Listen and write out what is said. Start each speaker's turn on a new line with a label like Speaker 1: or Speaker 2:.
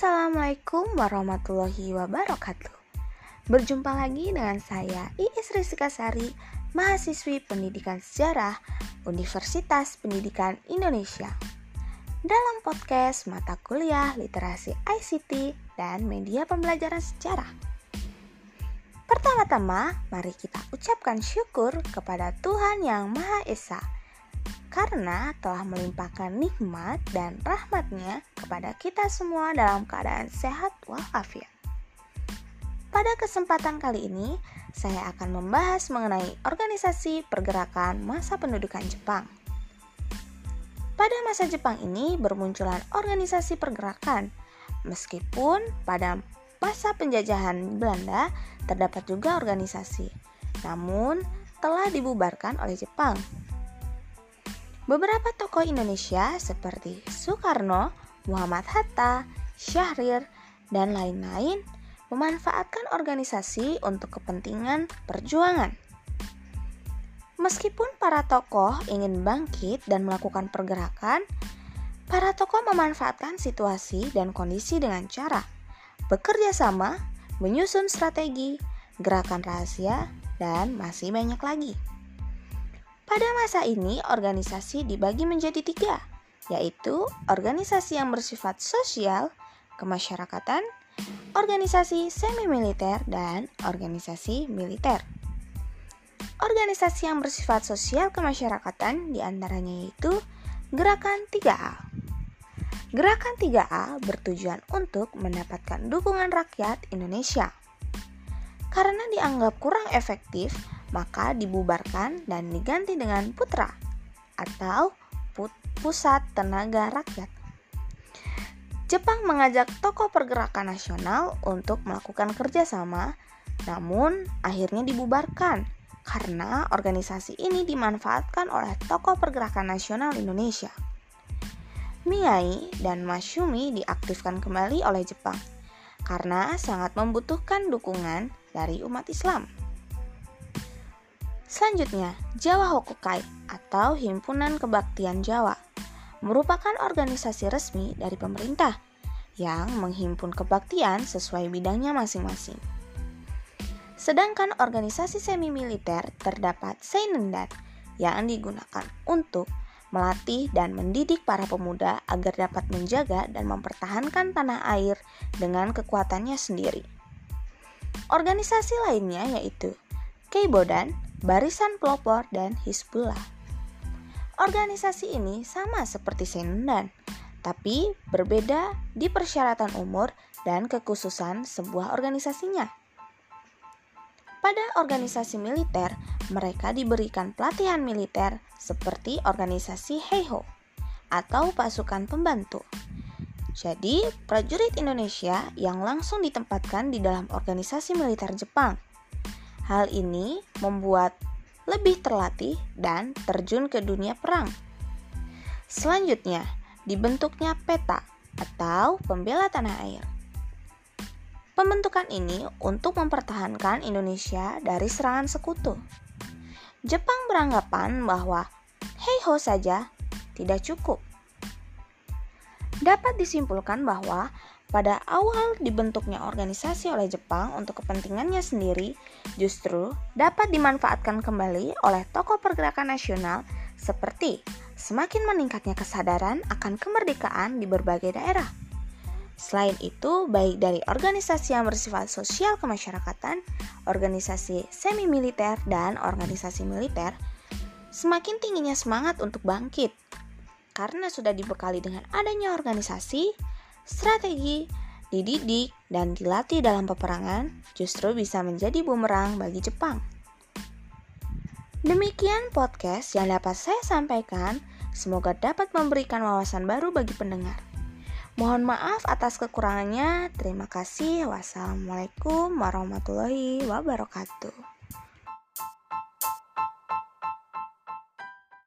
Speaker 1: Assalamualaikum warahmatullahi wabarakatuh. Berjumpa lagi dengan saya Iis Rizka Sari Mahasiswi Pendidikan Sejarah Universitas Pendidikan Indonesia. Dalam podcast mata kuliah literasi ICT dan media pembelajaran sejarah. Pertama-tama, mari kita ucapkan syukur kepada Tuhan Yang Maha Esa karena telah melimpahkan nikmat dan rahmatnya kepada kita semua dalam keadaan sehat walafiat. Pada kesempatan kali ini, saya akan membahas mengenai organisasi pergerakan masa pendudukan Jepang. Pada masa Jepang ini bermunculan organisasi pergerakan, meskipun pada masa penjajahan Belanda terdapat juga organisasi, namun telah dibubarkan oleh Jepang Beberapa tokoh Indonesia seperti Soekarno, Muhammad Hatta, Syahrir, dan lain-lain memanfaatkan organisasi untuk kepentingan perjuangan. Meskipun para tokoh ingin bangkit dan melakukan pergerakan, para tokoh memanfaatkan situasi dan kondisi dengan cara bekerja sama, menyusun strategi, gerakan rahasia, dan masih banyak lagi. Pada masa ini, organisasi dibagi menjadi tiga, yaitu organisasi yang bersifat sosial, kemasyarakatan, organisasi semi-militer, dan organisasi militer. Organisasi yang bersifat sosial kemasyarakatan di antaranya yaitu Gerakan 3A. Gerakan 3A bertujuan untuk mendapatkan dukungan rakyat Indonesia. Karena dianggap kurang efektif, maka dibubarkan dan diganti dengan putra atau put pusat tenaga rakyat. Jepang mengajak tokoh pergerakan nasional untuk melakukan kerjasama, namun akhirnya dibubarkan karena organisasi ini dimanfaatkan oleh tokoh pergerakan nasional Indonesia. Miyai dan Masumi diaktifkan kembali oleh Jepang karena sangat membutuhkan dukungan dari umat Islam. Selanjutnya, Jawa Hokukai atau Himpunan Kebaktian Jawa merupakan organisasi resmi dari pemerintah yang menghimpun kebaktian sesuai bidangnya masing-masing. Sedangkan organisasi semi militer terdapat Seinendan yang digunakan untuk melatih dan mendidik para pemuda agar dapat menjaga dan mempertahankan tanah air dengan kekuatannya sendiri. Organisasi lainnya yaitu Keibodan, Barisan Pelopor, dan Hizbullah. Organisasi ini sama seperti Sendan, tapi berbeda di persyaratan umur dan kekhususan sebuah organisasinya. Pada organisasi militer, mereka diberikan pelatihan militer seperti organisasi Heiho atau pasukan pembantu. Jadi, prajurit Indonesia yang langsung ditempatkan di dalam organisasi militer Jepang Hal ini membuat lebih terlatih dan terjun ke dunia perang. Selanjutnya, dibentuknya peta atau pembela tanah air. Pembentukan ini untuk mempertahankan Indonesia dari serangan sekutu. Jepang beranggapan bahwa heiho saja tidak cukup. Dapat disimpulkan bahwa pada awal dibentuknya organisasi oleh Jepang untuk kepentingannya sendiri, justru dapat dimanfaatkan kembali oleh tokoh pergerakan nasional seperti semakin meningkatnya kesadaran akan kemerdekaan di berbagai daerah. Selain itu, baik dari organisasi yang bersifat sosial kemasyarakatan, organisasi semi-militer, dan organisasi militer, semakin tingginya semangat untuk bangkit. Karena sudah dibekali dengan adanya organisasi, strategi, dididik, dan dilatih dalam peperangan justru bisa menjadi bumerang bagi Jepang. Demikian podcast yang dapat saya sampaikan. Semoga dapat memberikan wawasan baru bagi pendengar. Mohon maaf atas kekurangannya. Terima kasih. Wassalamualaikum warahmatullahi wabarakatuh.